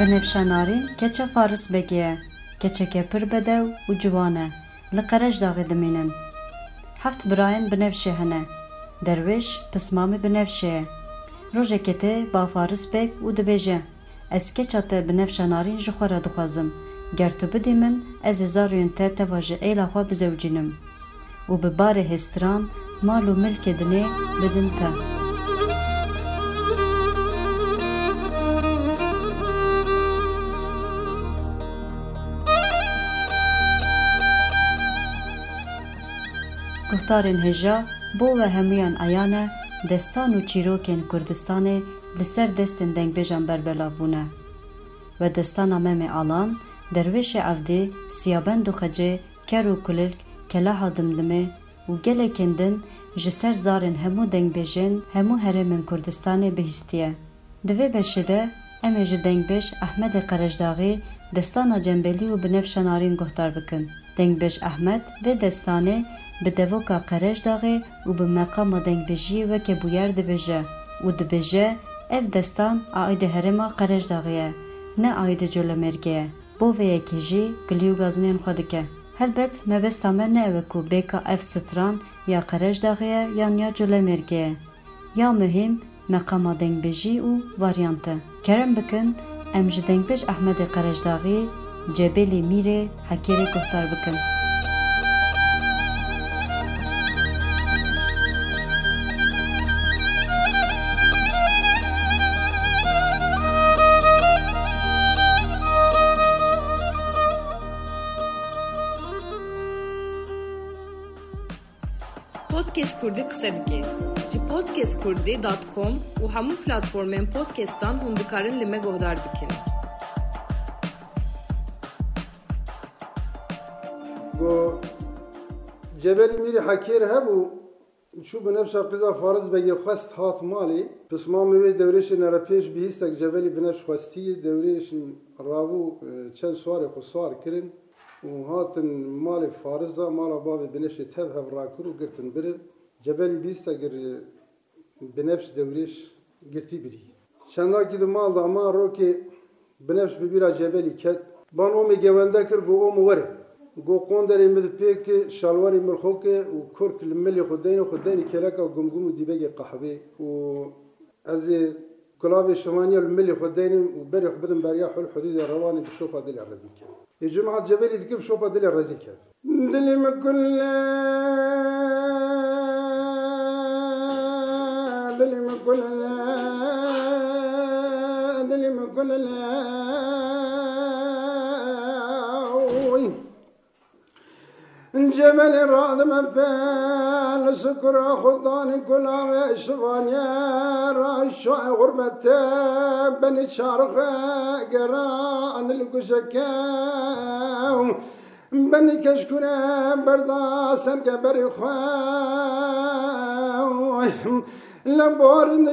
Binevşenarî keçe Faris Bekê ye, keçeke pir bedew û ciwan e, li Qereş daxê dimînin. Heft birayên binevşê hene. Derwêş pismamê binevşê ye. Rojekê tê ba Faris Bek û dibêje, ez keça te binevşenarîn ji xwe re dixwazim. Ger tu bidî min, ez ê zarokên te teva ji êla xwe bizewcînim. û bi barê hêstiran mal û milkê dinê bidin te. Hêja bo ve hemûyan eyan e destan û çîrokên Kurdistanê li ser destên dengbêjan berbelav bûne. Ve destana Memê Alan, derwêşê evdê, siyabend û xecê, ker û kulilk, keleha dimdimê û gelekên din ji ser zarên hemû dengbêjên hemû herêmên Kurdistanê bihîstiye. Di vê beşê de em ê ji dengbêj Ehmedê Qereşdaxê destana cembelî û binevşenarîn guhtar bikin. Dengbêj Ehmed vê destanê bi devoka Qereşdaxê û bi meqama dengbêjiyê weke bûyer dibêje û dibêje ev destan aîdê herêma Qereşdaxê ye, ne aîdê Colemêrgê ye. Bo vê yekê jî gilî û gazinên xwe dike. Helbet mebesta me ne ew ku bêka ev stran ya Qereşdaxê ye yan ya Colemêrgê ye. Ya muhîm meqama dengbêjî û varyant e. Kerem bikin em ji dengbêj Ehmedê Qereşdaxê Cebelê Mîrê Hekêrê guhtar bikin. Podcast Kurdî qise dike. Ji podcastkurdî.com û hemû platformên podcastan hûn dikarin li me guhdar bikin. گو جبل میری حکیر هبو چو به نفش قضا فارز بگی خواست هات مالی پس ما میوی دورش نرا پیش بیستک جبلی به نفش خواستی دورش راوو چند سوار خو سوار کرن و هاتن مال فارزا مال باب به نفش تب هب راکر و Cebel Bista gir benefş devriş girti biri. Şenda gidim aldı ama roki benefş bir bira cebeli ket. Ban o mi gevende kir bu o mu var. Go kondere mi pe ki şalvari mi xoke u kork limeli xudayni xudayni kelaka u gumgumu dibege kahve u ez كلاف الشمانية الملي خديني وبري خبدن بريا حل حدود الرواني بشوفة دلي الرزيكة الجمعة جبالي تجيب شوفة دلي الرزيكة دلي مكلا كل جبل راد مفال سكر خضان كلا شفانيا راشا غربة بني شارخ قران القشكا بني كشكنا بردا سرق بريخوا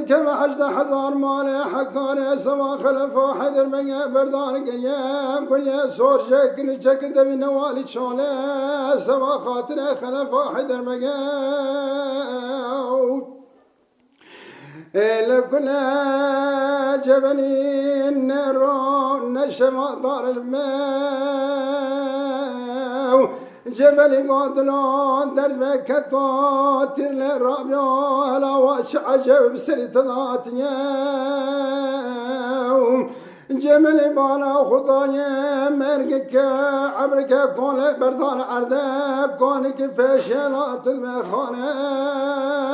که به هجده هزار مال حکار سوا خلف و حیدر مگه بردار گریم کل سور شکل چکل دوی نوالی چاله سوا خاطر خلف و حیدر مگه لكل جبل رو نشما دار الماء جبل قادلون درد بكتو ترل رابيو هلا واش عجب بسري تضاتني جمل بالا خداي مرقك عبرك كون بردان عرضك كونك فشلات المخانه.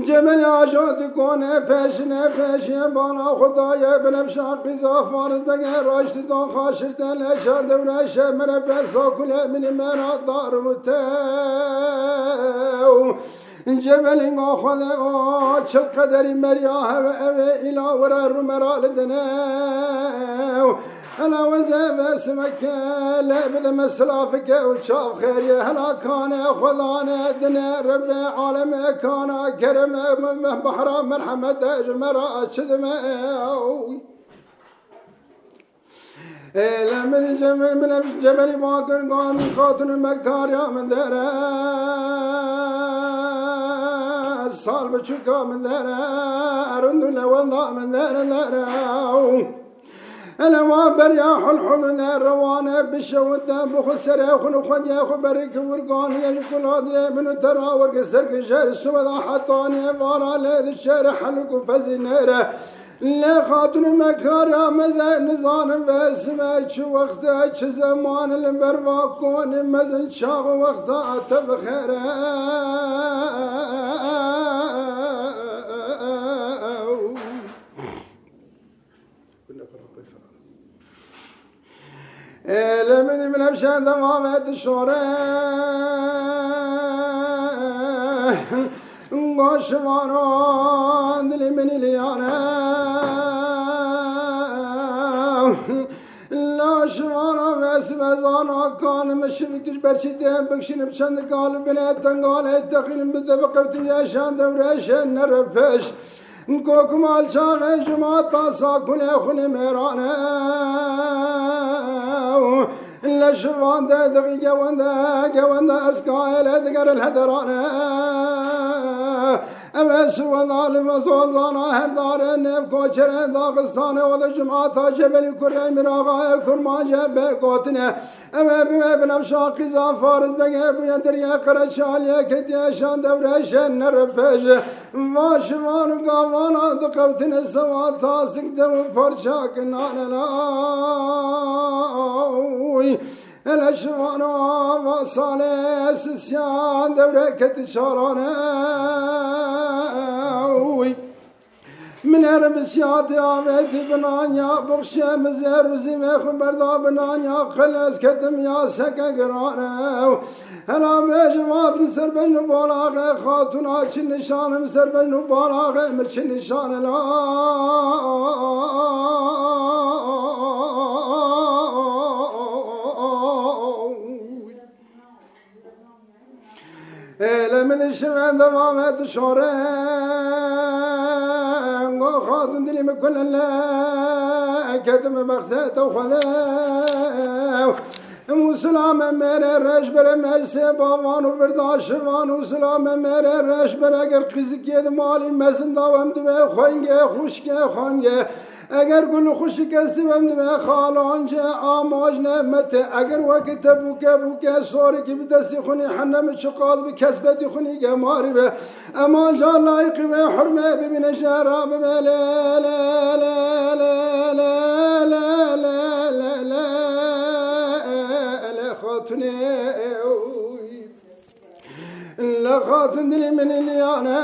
جمل آجاد کنه پیشنه پیشه بالا خدای بنفشا قیزا فارد بگه راشد دان خاشر دل شاد ورشه مره پیسا کله من مرا دار متو جبل آخذ آج القدر مرياها وأبي إلى ورا الرمرال دناو حلا وزيب اسمك لعب مسلافك وشاف خير يا هلا كان خذانا دنا رب عالم كان كرم بحر مرحمة اجمر شذم لمن جمل من جمل باكر قام خاتون مكار يا من درا صار بشكا من درا أرند لوضع من درا درا أنا الوابر يا حلحلن الروان بالشوت بخسر يا خن خد يا بريك ورقان يا كل هذا من ترى ورق سرك شهر السود حطان يا على لذ الشهر حلق فزنيره لا خاطر مكارا مزن نزان باسم چه وقت چه زمان البروا کن مزن شاق وقت عطب لمن من أبشان ذوابت الشورى غشمانون دلي من اليانا لاشمانا بس بزانا كان مشبكش برشيدين بكشين بشند قال بناتن قال اتخيل بدبقبت جاشان دوريشن نرفش کوکمال چاغ جماعت تاسا کنه خونه میرانه لشفان دا دغي جوان دا جوان دا اسكايل ادقر الهدران. Evet sıvan alim ve her dare nev koçere dağıstane oda cumata cebeli kurre miragaya kurma cebe kotine. Evet bime binem şakı zafarız bege buye dirye kere şaliye kediye şan devre şen nerfeje. Vaşvan gavana dıkavtine seva tasik devu parçak nanela. لشمانا و سال سسیان دورکت شارانه اوی من هر بسیات آبکی بنانیا برشة مزر روزی میخون بردا بنانیا خلص کتم یا سکه گرانه و هلا بیشم آبن سر بین بالاغه خاتون آچی نشانم سر بین بالاغه مچی نشان لا. Elemini şiven devam et şoren O hatun dilimi kullenle Kedimi bakte tevfadev مسلام میره رش بره مرسه باوان و برداش وان مسلام میره رش بره اگر قیزی کید مالی مزن داوم دوه خوینگه خوشگه خانگه اگر گل خوشی کستی بم دوه خالانجه آماج نعمته اگر وقت بوکه بوکه سوری که بدستی خونی حنم چقال بی کسبتی خونی گماری به أمان جا لایقی و حرمه ببین شهرام به لا لا لا لا لا لا لا لا لا خاتني لا خاتن دلي من اليانا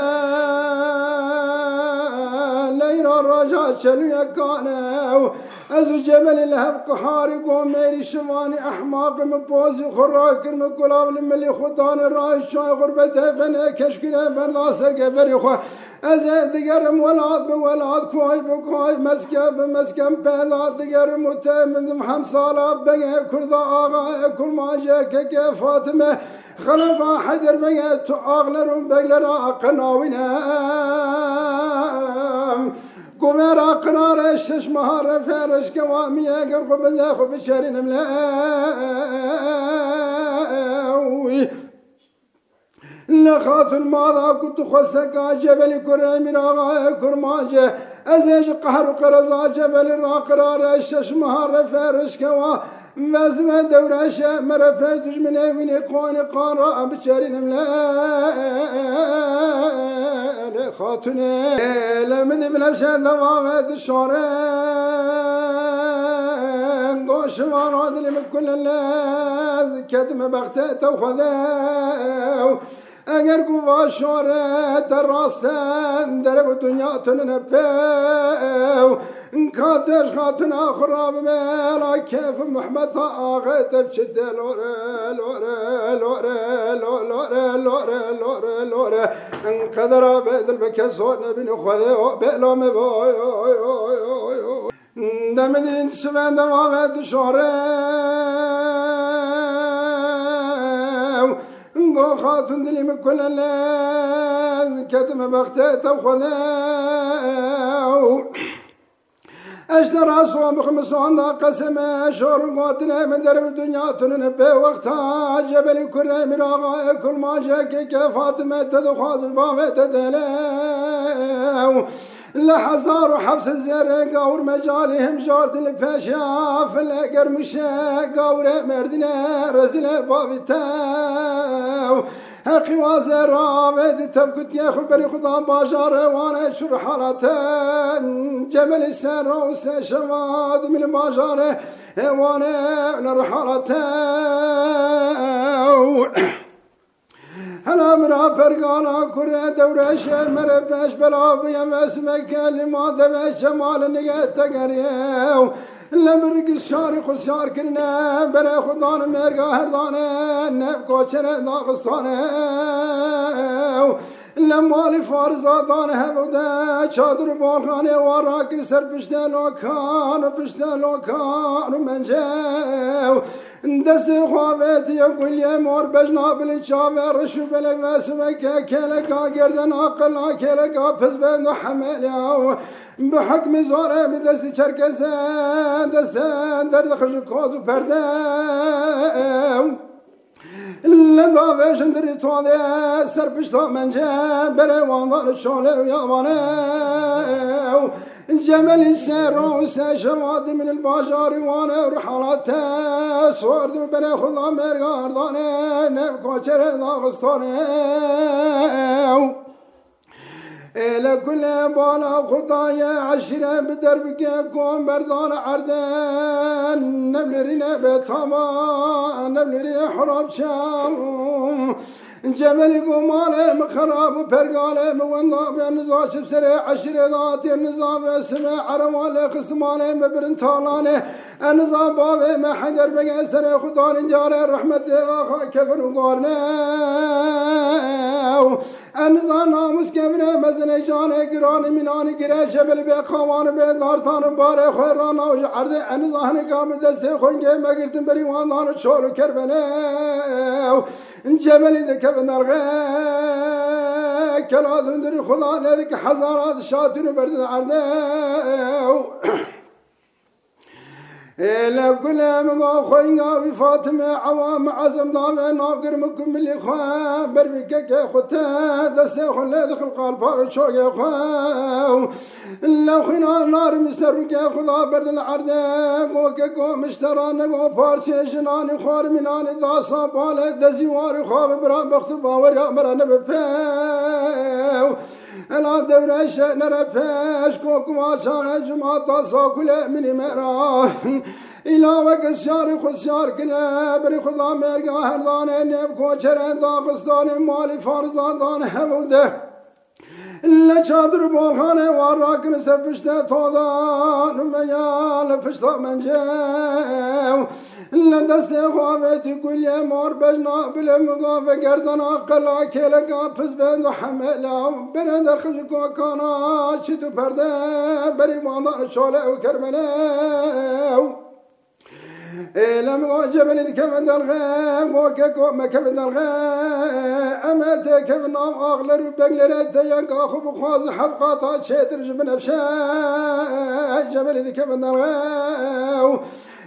الراجع شلو يكانو ازو جمل الهب قحاري قوميري شماني احماق مبوزي خراك المقلاب الملي خدان الراي شاي غربته فنا كشكنا بردا سرقه بريخو از دقرم ولاد بولاد كوي بكوي مسكن بمسكن بلاد دقرم وتمندم حمصالة بقى كردا آغا كل ما جاك فاطمة خلفا حدر بقى تؤغلر بقلر أقناونا قمر أقرار الشش مهر فارش قوامي أقر قبل بشارين ملاوي نملاوي لخات الماضى كنت خستك جبل كريم راغا كرماجه أزيج قهر قرزا جبل راقرار الشش مهر فارش قوامي مازم دورة شاء مرفا دجمنا من إقوان قارا بشارنا ملا خاتنا لمن من أبشان ضواغد الشعران قوش واراد لمن كل الناس كدم بغتات وخذاو اگر گوا شعرت راستن در دنیا تن نپو نقاتش خاتن أخرى بميرا كيف محمد اغيت بشد لورا لورا لورا لورا لورا لورا لورا. انقدر بيد البكسون بن خذيو بلوم بويو دمدين سمان دماغت شعرين نقول خاتن دلي من كل الليل كتم بختي تبخذيو اشترى صوم خمسون دا قسم شور قوتنا من درب دنيا تنن به وقتها جبل كره مراغا كل ما جاك فاطمة تدخواز الباب تدلو لحزار وحبس الزر قور مجالهم جارت الفاشا فلاقر مشا قور مردنا رزل بابي تاو حقی واضح رابط تبکت یه خبری خدا باجار وانه شر حالتن جمل سر و سه شواد من باجار وانه نرحالتن هلا مرا فرقانا كره دورش مر بش بلا بيم اسمك لما دبش شمال نگه تگریو لبرگ شار خسار کرنه بره خدان مرگا هردانه نب کوچره داغستانه لمال فارزادان هبوده چادر بالخانه وارا کر سر پشته لوکان و پشته لوکان و منجه دست خوابت یا گلیه مار بجنا بلی چاوه رشو بلک و سمکه کلکا گردن آقلا کلکا پس بند و حمله به حکم زاره به دست چرکسه دست درد خشکاز و پرده لدا وشندری تواده سر پشتا منجه بره واندار شاله و یابانه جمل سر شواد من الباجار وأنا رحلات صورد بنا خدا مرگاردانه نبکوچر داغستانه إلى كل بالا خطايا عشرة بدربك كون بردان عردن. نبل رنا بتاما نبل رنا حراب شام. جمل قمالة مخراب برقالة مونا بنزاش بسرع عشر ذات النظام اسمع عروالة قسمالة مبرن طالانة النظام بابه ما حدر بقى سنة خطان جارة رحمة آخا كفن انزان ناموس کبره مزن جان گران مینان گره جبل به خوان به دارتان بار خیران آج عرض انزان گام دست خونگه مگردن بری واندان چول کربنه. جبل دکه به نرغه کلا دندری خدا ندی که هزارات شاتون بردن. عرده إلى كل مغا خوينا بفاطمة عوام عزم ضامن ناقر مكم اللي خوا بربك كي ختا دست خلا دخل فاق شوق يا خوا لا خوينا نار مستر كي خدا برد العرض قو كي قو مشترى نقو فارسي جناني خوار مناني داسا بالي دزيوار خواب برا بخت باور يا مرا نبفاو أنا دورش نرفش كوكو عشان جمعة ساكلة من مران إلى وقت شار خسيار كنا بري خدا مرقا هردان نب كوچرن داغستان مالي فارزان دان هموده إلا چادر بالخانه وراكن سر پشته تودان ميال پشتا منجو لدست خوابت كل مار بجنا في گردن قلا كلقا پس بند حملا برند خشكو كانا شتو پرده بري ماندار شوله وكرمنه لم جبل كفن دلغا وككو ما كفن دلغا أما تكفن أغلر بغلر تيانك أخو بخواز حفقاتا شيتر جبن أفشا. جبل كفن دلغا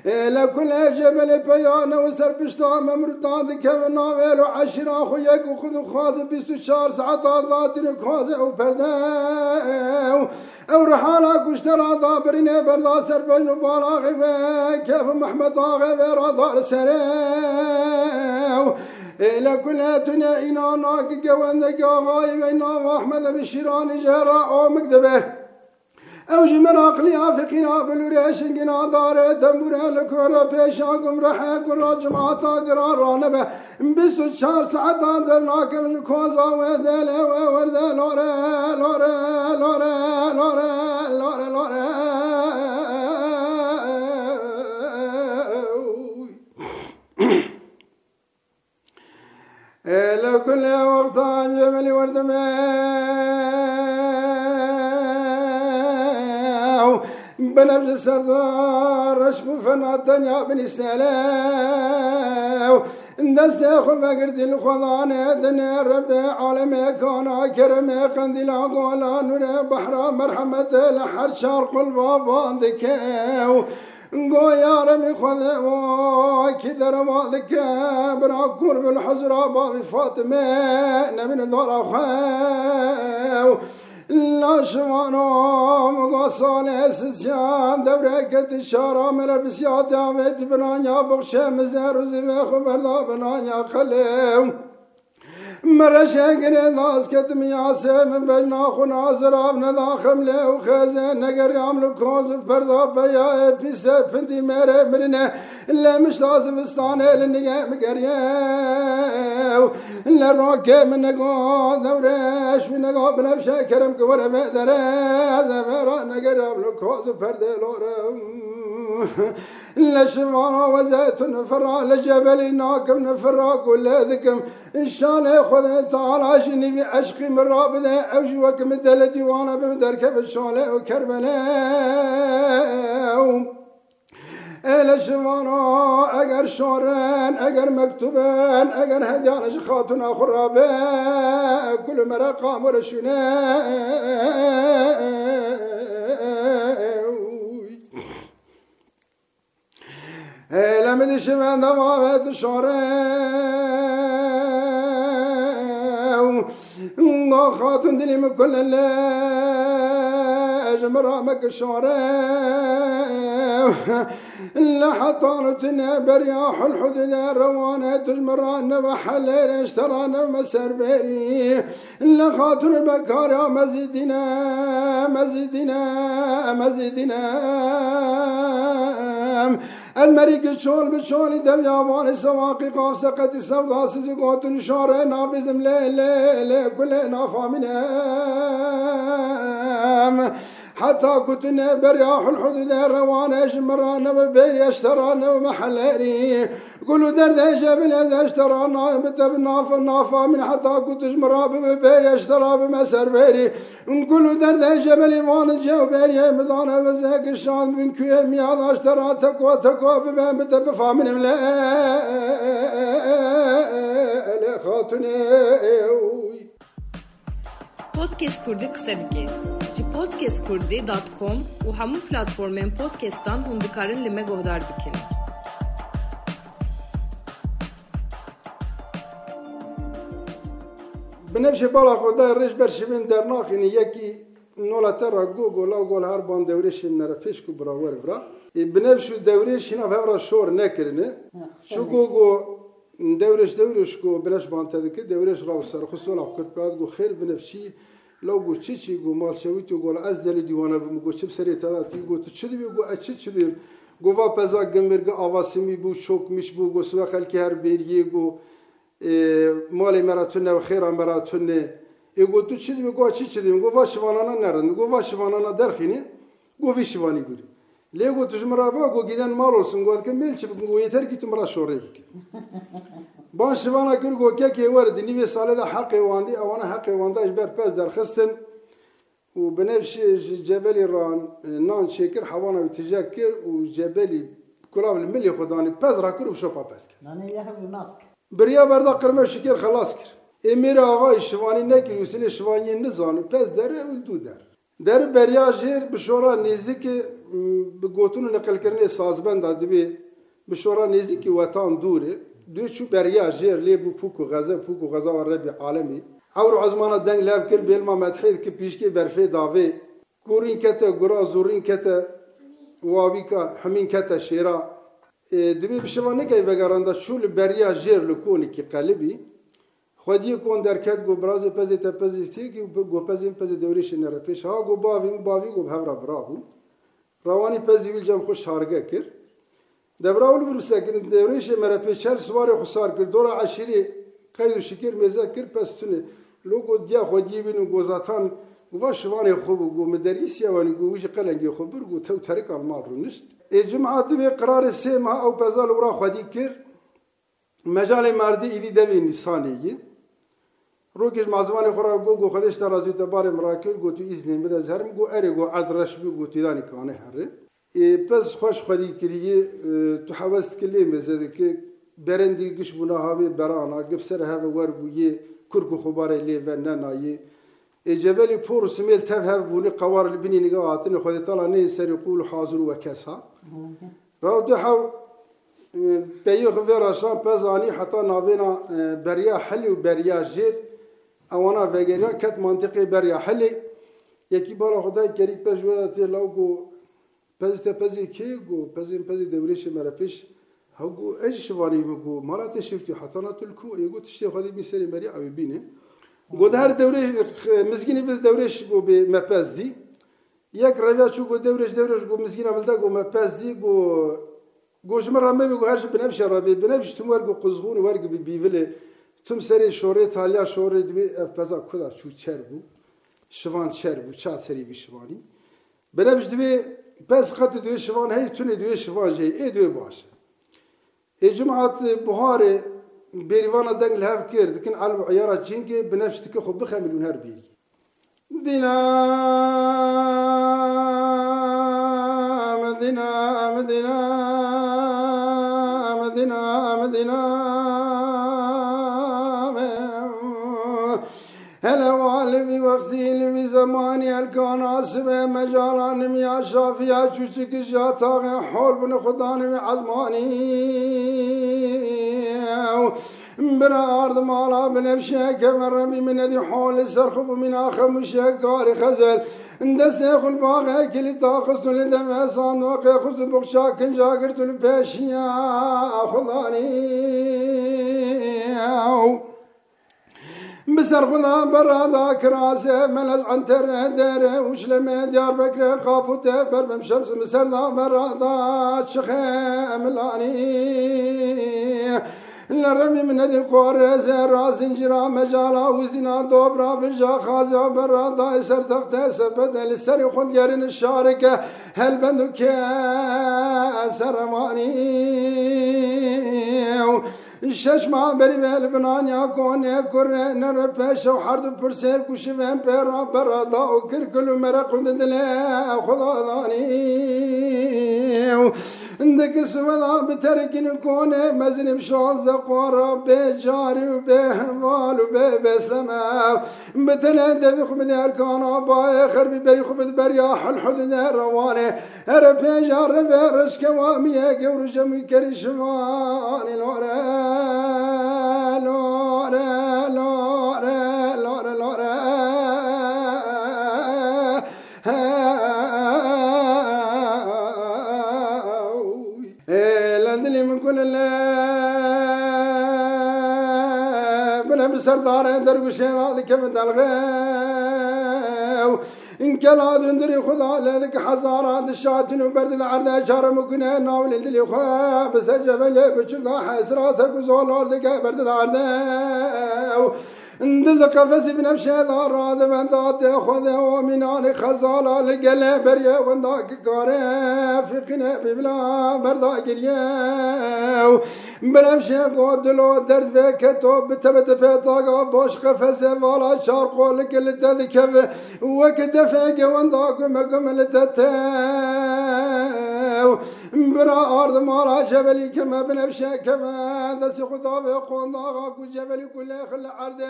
لكل جبل بيان وسر بشتا ممرتان كفن ناويل وعشر أخو يك وخذ خواز بيستو شار ساعات خواز أو فردا أو رحالا كشترا دابرين بردا سر بجن بالاغي كيف محمد آغي ورا دار سريو إلى كل دنيا إنا ناك قوان غاي بينا أحمد بشيران جهرا أو مكدبه أو جمر عقلی آفقینا بلوری شنگینا داره تنبوره لکورا پیشا گمرحه گرا جماعتا گرا رانبه بیست و چار ساعتا در ناکم کوزا و دله و ورده لوره لوره لوره لوره لوره لوره. لو كل وقت جمل وردمه بنفس سردار رشم فنا الدنيا بن السلام دست خو بگرد الخضانه دنیا رب عالم کانا کرم قندلا قولا نور بحر مرحمت لحر شرق البابان دکو گویا رمی خود و کی در مالک برا کور بالحجرة باب فاطمه نبین دارا خو لا شمانو مقاصان سسيان دورك الشارع من بسيات دامت بنانيا بخشة مزار وزمي خبرنا بنانيا خليم مرشا قري ناس كتم ياسي من بجنا خنا زراب ندا خملة وخزن نقر يعمل كوز فردا بيا بيسا بنتي ميري مرنا إلا مش لازم استاني لنقا مقريو إلا روكي من نقا دورش من نقا بنفشا كرم كورا مقدرة زمرا نقر يعمل كوز فردا لورم لشمارا وزيت نفرا لجبل ناكم نفرا كل ذكم. إن شاء الله خذ تعالى شني بأشقي من رابده أوجي وكم الدلتي وأنا بمدركب الشالة وكربلاء شمارا أجر شورن أجر مكتوبن أجر هديان خاتون خرابة كل مرقة مرشنا لم دشمن دوامت شاره ما خاتون دلیم کل جمرامك شاره لحطان تنا برياح الحدود روانة تجمران وحلير اشتران مسر بيري لخاتون بكار مزيدنا مزيدنا مزيدنا الملك شول بشول دم يابان سواقي قاف سقط السودا سجقوت شار نابزم لا لا لا كل نافا منام حتى كنت برياح الحدود روان شمران وبيري اشتران ومحلاري قولوا درد جبل إذا اشترانا بتب ناف نافا من حتى كنت شمرا ببيري أشترى بمسر بيري. نقولوا درد جبل وان الجو بيري. مدانا وزاك الشان من كوي مياد أشترى تقوى تقوى ببين بتب فامن ملا خاتوني kısa dike. Ji podcastkurdi.com u hamı platformên podcastan hûn dikarin li me guhdar bikin. بنفش بالا خدا رش برشبین در ناخینی یکی نولا تر گوگل او گل هر بان دوریش نره پیش کو برا ور برا بنفش دوریش اینا فورا شور نکرنه شو گوگو دوریش دوریش کو بنفش بان تدکی دوریش راو سر خصولا کرد بعد گو خیر بنفشی lowgu cicigu malshawitugola azdelidivana mugoçipseri tadati go tuçidvi go açiçidir gova peza gemirga avasimi bu şokmiş bu go suva halki her birgi go mali meratunne ve khira meratunne e go tuçidvi go açiçidir go vaşivanana nerin go vaşivanana derhini go vişivani guri Lego tujmara ba go giden mal olsun go adke melçi go yeter ki tümra şorayı bik ban şivana kır go ke ke var dini ve sale da hakkı wandi avana hakkı wanda ejber pez der khisten و بنفس جبل ران نان شكر حوانا وتجاكر وجبل كلاب الملي خداني بز راكر وشوبا بس ناني يحب نافك بريا بردا قرمه شكر خلاص كر امير آغا شواني نكر وسيل شواني نزان بز در ولدو در در بریا جیر بشورا نزیک بگوتون نقل کردن سازبند دبی بشورا نزیک وطن دوره دو چو بریا جیر لی بو پوکو غزه پوکو غزه و ربی عالمی اور عزمانا دنگ لاف کر بیلما مدحید که پیشکی برفی داوی گورین کتا گورا زورین کتا وابی که همین کتا شیرا دبی بشوا نکی وگراندا چول بریا جیر لکونی که قلبی خودی کن درکت گو براز پزی تا پزی تی که گو پزی پزی دوریش نره پیش ها گو باوی باوی گو بهورا برابو روانی پزی ویل جام خوش هارگه کر دبراول برو سکن دوریش مره پیش هر سوار خسار کر دورا عشیری قید و شکر میزه کر پس تونه لوگو دیا خودی بینو گو زاتان گو واش وانی خوب گو مدرس یوانی گو وش قلنگی خوب گو تو ترک المال رو نشت جمعات به قرار سیم ها او پزال ورا خودی کر مجال مردی ایدی دوی نسانیگی روکش مازوان خورا گو گو خودش در از اعتبار مراکل گو تو ایزنین بده زهرم گو اره گو عرض رش بی گو تیدانی کانه هره پس خوش خودی کریه تو حوست کلی مزده که برندی گش بونا هاوی برانا گب سر هاوی ور بویه کرک و خباره لی و ننایی جبل پور سمیل تف هاوی بونی قوار البني نقاطن خود طلع نين سر يقول حاضر وكسا راو دو حو بيخ فيرا شان بزاني حتى نابينا بريا حلي وبريا جير اوانا وگریا کت منطقه بریا حلی یکی بار خدای کریک پش ودا تی لو گو پز Pazite pazi ki gu, pazin pazi devreşi merapiş, hagu eş şivari mi gu, marat eşifti hatanatul ku, egu tişte hadi bir seri meri abi bini. Gu da her devre, mizgini biz devreş gu bi mepez di. Yek revya çu gu devreş devreş gu mizgini amilda gu mepez di gu گوشم را می بگو. هرش بنفش را بی بنفش تو ورگ قزغون ورگ بی بیوله تم سری شوره تالیا شوره دی پزا خدا چو چر بو؟ شوان چر بو؟ چا سری بی شوانی؟ بنفش دی بس خط دوی شوان هی تونه دوی شوان جی ای دوی باشه. ای جمعات بهاره بيريوانا دنگ الهاف كير لكن على عيارة جينكي بنفس تك خب بخمل ونهار بيري مدينة مدينة مدينة مدينة مدينة هلا والبي وقتي لبي زماني الكون عصبه مجالا نمي شافيا چوچك جاتا حول بن خداني عزماني برا أرض مالا بنفشة كمر من ذي حول سرخب من آخر مشكار خزل. دسيخ الباغ كل تاخص لدم صانوق خص بخشا كنجا قرت الباشيا خضاني بسر خدا برادا كراسة ملز عنتر داره وشلم ديار بكر خابوته بربم شمس مسردا برادا شخي ملاني لرمي من ذي قرز راس انجرا مجالا وزنا دوبرا برجا خازا برادا سر تخت سبت لسر خود جرن الشاركة هل بندك شش ما بری به لبنان یا کونه کره نر پش و حرد پرسه کوش و هم پر او دا کرکل مرا خود دل خدا عندك سودا بتركن كونه مزن بشوز قورا بجاري وبهوال وبسلمة بتنا دبي خبد الكانا باي خربي بري خبد برياح الحدود الروانة هرب جار برش كوامي قور جمي لورا لورا لورا بنا بسردار درقشين هذا كم دلغاو إن كلا دندري خدا لذك حزارات الشاتن وبرد العرض أشار مكنا ناول دلي خوا بس الجبل بشوف حسراتك وزول أرضك برد العرض اندز قفز بنفش دار راد من دات خذ ومن آن خزالة لقل بريا ونداك كاره فقنا ببلا بردا قريا بنفش قد لو درد بكتو بتبت بيطاقا بوش قفز والا شارقو لكل تذكب وكدفق ونداك مقم لتتاو. برا أرض مارا جبلي كما بنفشة كما دس خدا بقون داغا كو جبلي كل خل عرض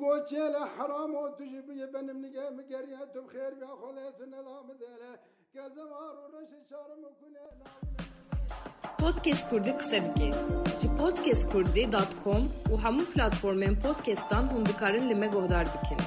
قوتشي حرام وتجيب يبن من مقريات بخير بيا خذيت النظام ديره كزمار ورش شارم وكل Podcast Kurdi qise dike. Ji podcastkurdi.com û hemû platformên podcastan hûn dikarin li me guhdar bikin.